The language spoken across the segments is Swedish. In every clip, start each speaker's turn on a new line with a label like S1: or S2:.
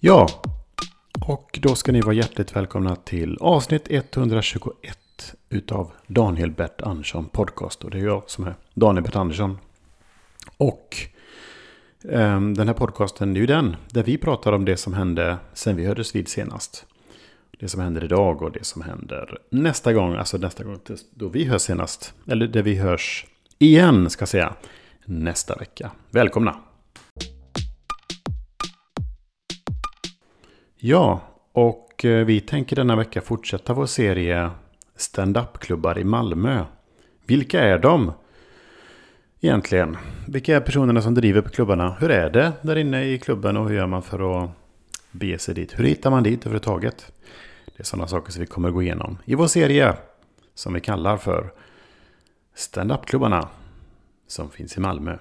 S1: Ja, och då ska ni vara hjärtligt välkomna till avsnitt 121 utav Daniel Bert Andersson podcast. Och det är jag som är Daniel Bert Andersson. Och eh, den här podcasten är ju den där vi pratar om det som hände sen vi hördes vid senast. Det som händer idag och det som händer nästa gång, alltså nästa gång då vi hörs senast. Eller där vi hörs igen, ska jag säga, nästa vecka. Välkomna! Ja, och eh, vi tänker denna vecka fortsätta vår serie stand-up-klubbar i Malmö. Vilka är de? Egentligen. Vilka är personerna som driver på klubbarna? Hur är det där inne i klubben och hur gör man för att bege sig dit? Hur hittar man dit överhuvudtaget? Det är sådana saker som vi kommer gå igenom i vår serie som vi kallar för Stand-up-klubbarna som finns i Malmö.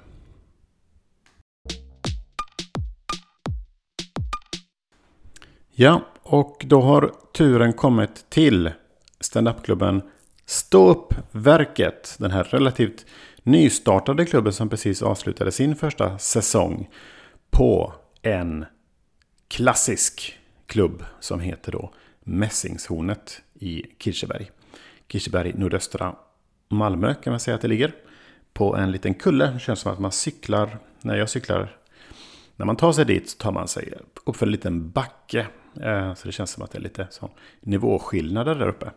S1: Ja, och då har turen kommit till standupklubben Stå upp-verket. Den här relativt nystartade klubben som precis avslutade sin första säsong på en klassisk klubb som heter då Mässingshornet i Kirseberg. Kirseberg nordöstra Malmö kan man säga att det ligger. På en liten kulle. Det känns som att man cyklar. När jag cyklar. När man tar sig dit så tar man sig upp för en liten backe. Eh, så det känns som att det är lite så nivåskillnader där uppe.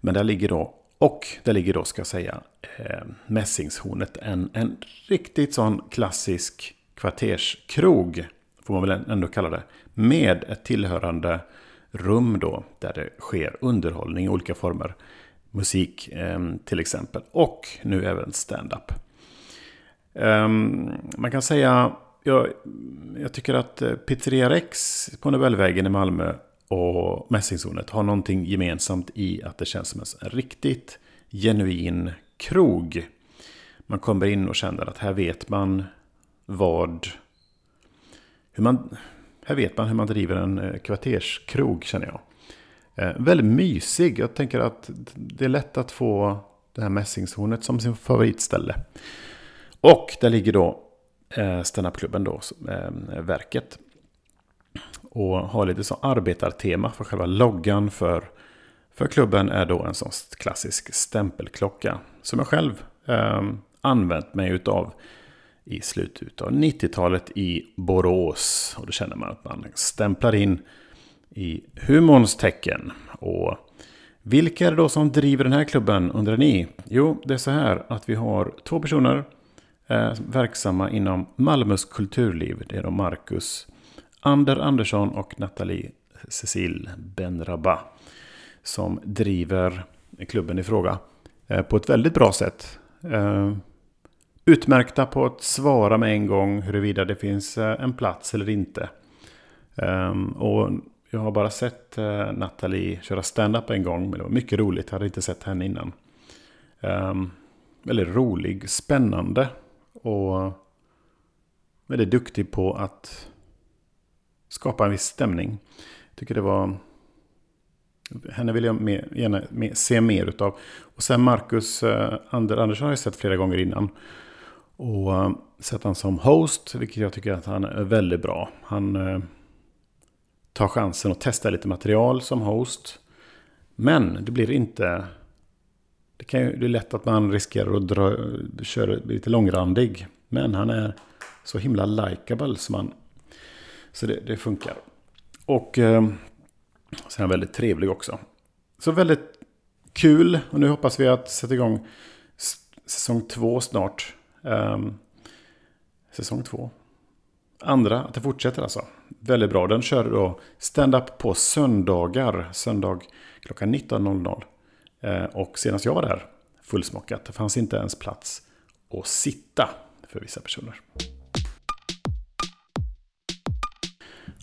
S1: Men där ligger då, och där ligger då ska jag säga, eh, Mässingshornet. En, en riktigt sån klassisk kvarterskrog, får man väl ändå kalla det. Med ett tillhörande rum då, där det sker underhållning i olika former. Musik ehm, till exempel, och nu även stand-up. Ehm, man kan säga jag, jag tycker att eh, Pizzeria Rex på Nobelvägen i Malmö och Mässingshornet har någonting gemensamt i att det känns som en riktigt genuin krog. Man kommer in och känner att här vet man vad... Hur man, här vet man hur man driver en eh, kvarterskrog känner jag. Eh, väldigt mysig. Jag tänker att det är lätt att få det här Mässingshornet som sin favoritställe. Och där ligger då eh, standupklubben då, eh, verket. Och har lite så arbetartema för själva loggan för, för klubben är då en sån klassisk stämpelklocka. Som jag själv eh, använt mig utav i slutet av 90-talet i Borås. Och då känner man att man stämplar in i humorns tecken. Och vilka är det då som driver den här klubben undrar ni? Jo, det är så här att vi har två personer eh, verksamma inom Malmös kulturliv. Det är då Marcus Ander Andersson och Nathalie Cecil Benraba. Som driver klubben i fråga eh, på ett väldigt bra sätt. Eh, utmärkta på att svara med en gång huruvida det finns eh, en plats eller inte. Ehm, och jag har bara sett eh, Nathalie köra stand-up en gång, men det var mycket roligt. Jag hade inte sett henne innan. Ehm, väldigt rolig, spännande och väldigt duktig på att skapa en viss stämning. Jag tycker det var... Henne vill jag mer, gärna mer, se mer utav. Och sen Marcus eh, Ander Andersson har jag sett flera gånger innan. Och eh, sett han som host, vilket jag tycker att han är väldigt bra. Han eh, tar chansen att testa lite material som host. Men det blir inte det, kan ju, det är lätt att man riskerar att dra, köra lite långrandig. Men han är så himla likeable. så, man, så det, det funkar. Och eh, så är han väldigt trevlig också. Så väldigt kul. Och nu hoppas vi att sätta igång säsong två snart. Eh, säsong två. Andra, att det fortsätter alltså. Väldigt bra. Den kör då stand-up på söndagar. Söndag klockan 19.00. Eh, och senast jag var där, fullsmockat, det fanns inte ens plats att sitta för vissa personer.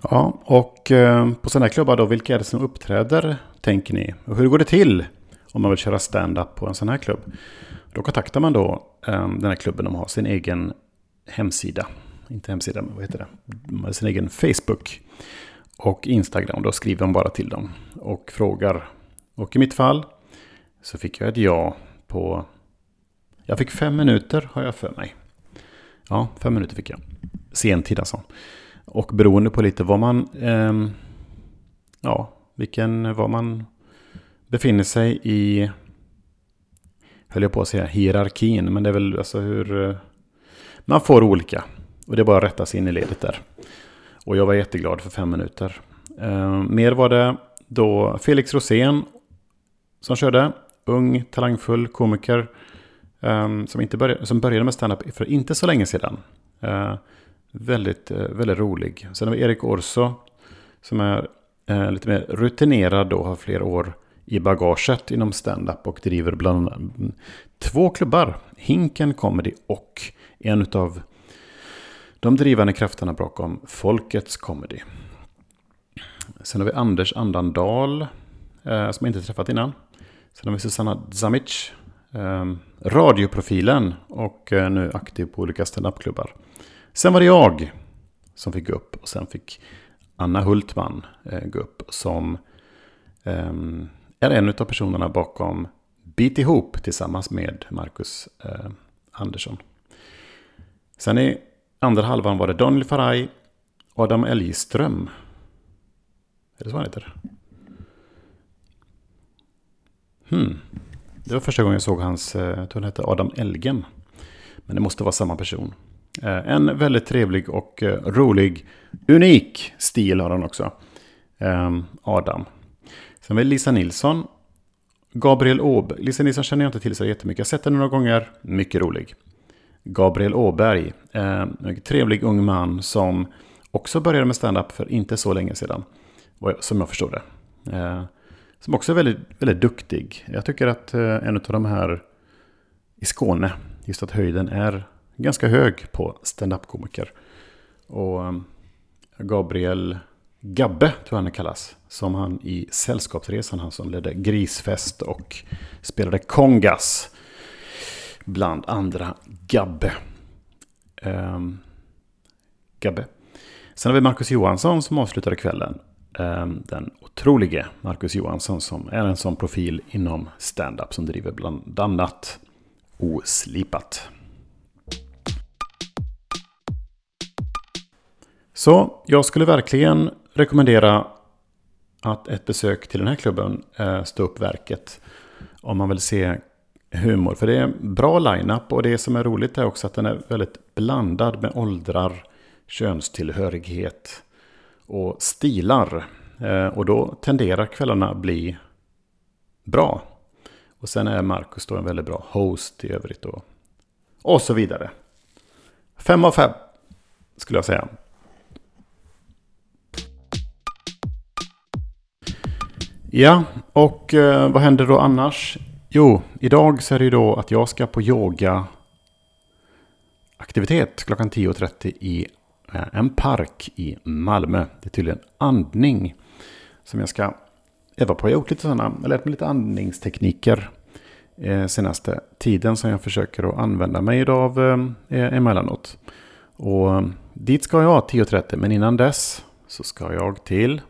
S1: Ja, och eh, på sådana här klubbar då, vilka är det som uppträder, tänker ni? Och hur går det till om man vill köra stand-up på en sån här klubb? Då kontaktar man då eh, den här klubben, de har sin egen hemsida. Inte hemsida, men vad heter det? Sin egen Facebook och Instagram. Då skriver man bara till dem och frågar. Och i mitt fall så fick jag ett ja på... Jag fick fem minuter har jag för mig. Ja, fem minuter fick jag. Sentid alltså. Och beroende på lite vad man... Eh, ja, vilken... Vad man befinner sig i... Höll jag på att säga hierarkin, men det är väl alltså hur... Eh, man får olika. Och det är bara att rätta sig in i ledet där. Och jag var jätteglad för fem minuter. Eh, mer var det då Felix Rosén som körde. Ung, talangfull komiker. Um, som, inte började, som började med standup för inte så länge sedan. Uh, väldigt, uh, väldigt rolig. Sen har vi Erik Orso. Som är uh, lite mer rutinerad och har fler år i bagaget inom standup. Och driver bland annat två klubbar. Hinken Comedy och en av de drivande krafterna bakom Folkets Comedy. Sen har vi Anders Andandal. som jag inte träffat innan. Sen har vi Susanna Zamic. Eh, radioprofilen och eh, nu aktiv på olika standupklubbar. Sen var det jag som fick gå upp och sen fick Anna Hultman eh, gå upp som ehm, är en av personerna bakom Bit ihop tillsammans med Marcus eh, Andersson. Sen i andra halvan var det Daniel Faraj, Adam Elgström. Är det så han heter? Hmm. Det var första gången jag såg hans, eh, jag tror han hette Adam Elgen. Men det måste vara samma person. Eh, en väldigt trevlig och eh, rolig, unik stil har han också. Ehm, Adam. Sen var det Lisa Nilsson. Gabriel Åberg. Lisa Nilsson känner jag inte till så jättemycket. Jag har sett henne några gånger. Mycket rolig. Gabriel Åberg. Ehm, en trevlig ung man som också började med stand-up för inte så länge sedan. Som jag förstod det. Ehm, som också är väldigt, väldigt duktig. Jag tycker att eh, en av de här i Skåne, just att höjden är ganska hög på stand-up-komiker. Och eh, Gabriel Gabbe, tror jag han kallas. Som han i Sällskapsresan, han som ledde Grisfest och spelade kongas. Bland andra Gabbe. Um, Gabbe. Sen har vi Marcus Johansson som avslutade kvällen. um, den otrolige Marcus Johansson som är en sån profil inom stand-up som driver bland annat Oslipat. Så jag skulle verkligen rekommendera att ett besök till den här klubben, eh, Stå upp verket, om man vill se humor. För det är en bra line-up och det som är roligt är också att den är väldigt blandad med åldrar, könstillhörighet och stilar. Eh, och då tenderar kvällarna bli bra. Och sen är Marcus då en väldigt bra host i övrigt. Och, och så vidare. Fem av fem skulle jag säga. Ja, och eh, vad händer då annars? Jo, idag så är det ju då att jag ska på yoga aktivitet klockan 10.30 i eh, en park i Malmö. Det är tydligen andning som jag ska öva på. Jag har gjort lite sådana, jag lärt mig lite andningstekniker eh, senaste tiden som jag försöker att använda mig av eh, eh, emellanåt. Och eh, dit ska jag 10.30 men innan dess så ska jag till...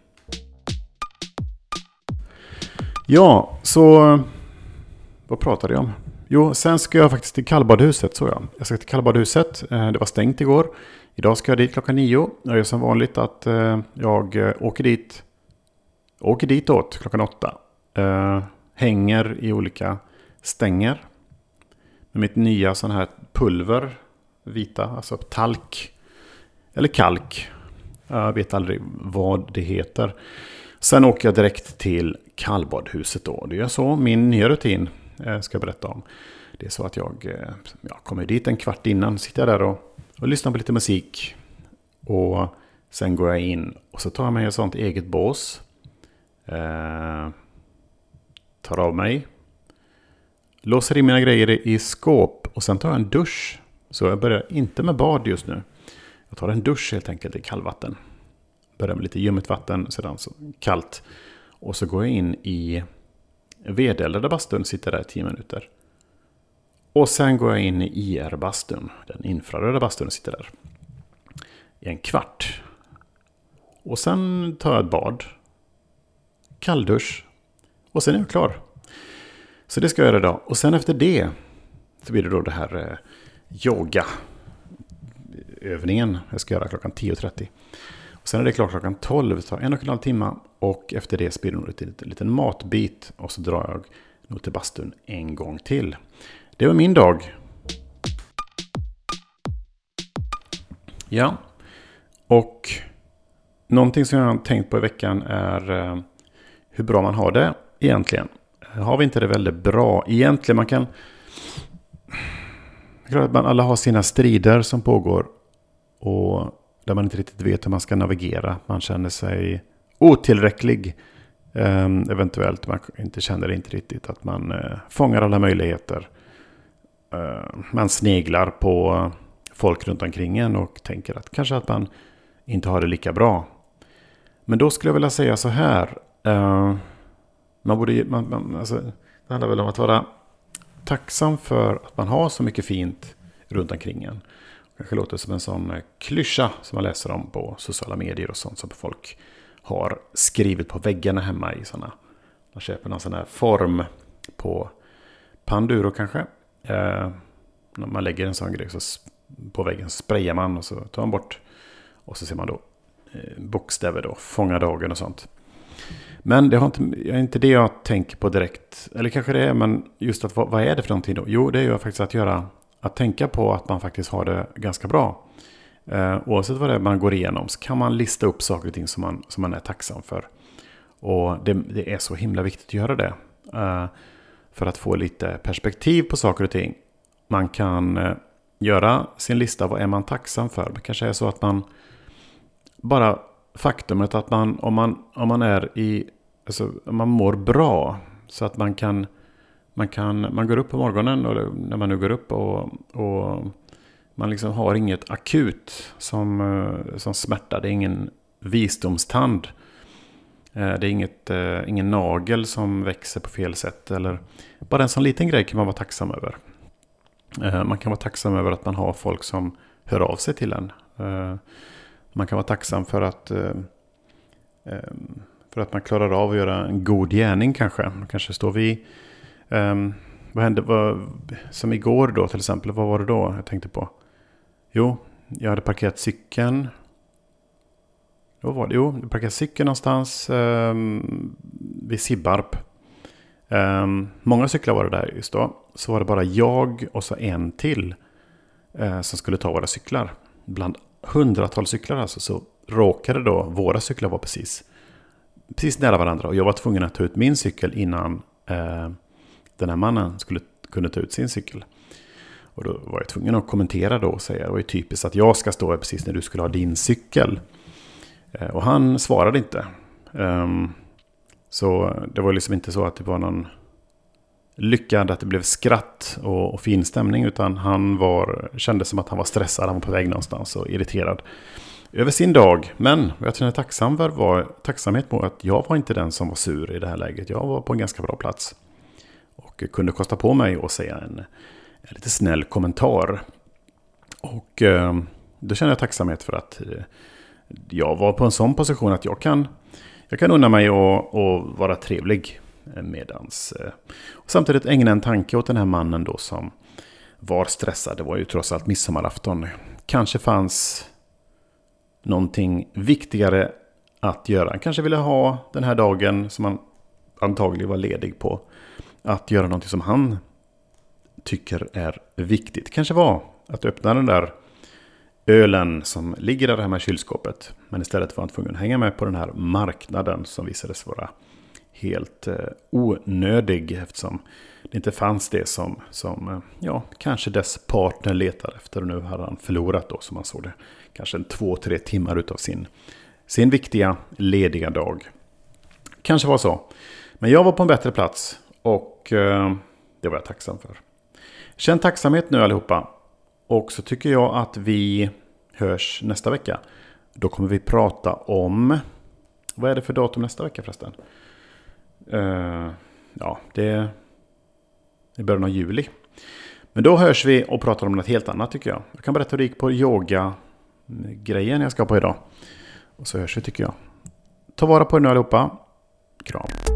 S1: Ja, så eh, vad pratade jag om? Jo, sen ska jag faktiskt till kallbadhuset, så jag. Jag ska till kallbadhuset. Det var stängt igår. Idag ska jag dit klockan nio. Jag gör som vanligt att jag åker dit. Åker ditåt klockan åtta. Eh, hänger i olika stänger. Med mitt nya sån här pulver. Vita, alltså talk. Eller kalk. Jag vet aldrig vad det heter. Sen åker jag direkt till kallbadhuset då. Det är så min nya rutin eh, ska jag berätta om. Det är så att jag, eh, jag kommer dit en kvart innan. Sitter jag där och och lyssnar på lite musik. Och sen går jag in och så tar jag mig ett sånt eget bås. Eh, tar av mig. Låser in mina grejer i skåp och sen tar jag en dusch. Så jag börjar inte med bad just nu. Jag tar en dusch helt enkelt i kallvatten. Börjar med lite ljummet vatten, sedan så kallt. Och så går jag in i vedeldade bastun, sitter där i tio minuter. Och sen går jag in i IR-bastun, den infraröda bastun och sitter där. I en kvart. Och sen tar jag ett bad. Kalldusch. Och sen är jag klar. Så det ska jag göra idag. Och sen efter det så blir det då det här eh, yoga övningen jag ska göra klockan 10.30. Sen är det klart klockan 12, det tar en och en halv timme. Och efter det blir det nog en liten matbit. Och så drar jag nog till bastun en gång till. Det var min dag. Ja, och någonting som jag har tänkt på i veckan är eh, hur bra man har det egentligen. Har vi inte det väldigt bra egentligen? Man kan... Klart att man alla har sina strider som pågår. Och där man inte riktigt vet hur man ska navigera. Man känner sig otillräcklig. Ehm, eventuellt man inte känner inte riktigt att man eh, fångar alla möjligheter. Eh, man sneglar på folk runt omkring en och tänker att kanske att man inte har det lika bra. Men då skulle jag vilja säga så här. Uh, man borde, man, man, alltså, det handlar väl om att vara tacksam för att man har så mycket fint runt omkring en. Kanske låter som en sån eh, klyscha som man läser om på sociala medier och sånt som folk har skrivit på väggarna hemma i sådana. Man köper någon sån här form på Panduro kanske. Eh, när man lägger en sån grej så på väggen sprayar man och så tar man bort. Och så ser man då eh, bokstäver då, fånga dagen och sånt. Men det har inte, är inte det jag tänker på direkt. Eller kanske det är, men just att vad, vad är det för någonting då? Jo, det är ju faktiskt att göra att tänka på att man faktiskt har det ganska bra. Eh, oavsett vad det är man går igenom så kan man lista upp saker och ting som man, som man är tacksam för. Och det, det är så himla viktigt att göra det. Eh, för att få lite perspektiv på saker och ting. Man kan eh, göra sin lista, vad är man tacksam för? Det kanske är så att man bara faktumet att man om man, om man är i, alltså man mår bra. Så att man kan man, kan, man går upp på morgonen och när man nu går upp och, och man liksom har inget akut som, eh, som smärta. Det är ingen visdomstand. Eh, det är inget, eh, ingen nagel som växer på fel sätt. Eller bara en sån liten grej kan man vara tacksam över. Man kan vara tacksam över att man har folk som hör av sig till en. Man kan vara tacksam för att, eh, eh, för att man klarar av att göra en god gärning kanske. Kanske står vi ehm, vad hände? Vad, som igår då till exempel. Vad var det då jag tänkte på? Jo, jag hade parkerat cykeln. Vad var det? Jo, jag parkerade cykeln någonstans ehm, vid Sibbarp. Ehm, många cyklar var det där just då. Så var det bara jag och så en till eh, som skulle ta våra cyklar. Bland hundratals cyklar alltså så råkade då våra cyklar vara precis, precis nära varandra. Och jag var tvungen att ta ut min cykel innan eh, den här mannen skulle kunna ta ut sin cykel. Och då var jag tvungen att kommentera då och säga det var ju typiskt att jag ska stå här precis när du skulle ha din cykel. Eh, och han svarade inte. Um, så det var liksom inte så att det var någon lyckad, att det blev skratt och, och fin stämning. Utan han var, kände som att han var stressad, han var på väg någonstans och irriterad över sin dag. Men vad jag känner tacksam för var tacksamhet på att jag var inte den som var sur i det här läget. Jag var på en ganska bra plats. Och kunde kosta på mig att säga en, en lite snäll kommentar. Och eh, då känner jag tacksamhet för att eh, jag var på en sån position att jag kan, jag kan unna mig att vara trevlig. Medans, eh, och samtidigt ägna en tanke åt den här mannen då som var stressad. Det var ju trots allt midsommarafton. Kanske fanns någonting viktigare att göra. Han kanske ville ha den här dagen som han antagligen var ledig på att göra någonting som han tycker är viktigt. Kanske var att öppna den där ölen som ligger där hemma i kylskåpet. Men istället var han tvungen att hänga med på den här marknaden som visades vara helt eh, onödig eftersom det inte fanns det som, som eh, ja, kanske dess partner letar efter. Och nu hade han förlorat då som man såg det. Kanske en två, tre timmar utav sin, sin viktiga lediga dag. Kanske var så. Men jag var på en bättre plats och eh, det var jag tacksam för. Känn tacksamhet nu allihopa. Och så tycker jag att vi hörs nästa vecka. Då kommer vi prata om... Vad är det för datum nästa vecka förresten? Uh, ja, det är i början av juli. Men då hörs vi och pratar om något helt annat tycker jag. Jag kan berätta hur det gick på yoga-grejen jag ska på idag. Och så hörs vi tycker jag. Ta vara på er nu allihopa. Kram.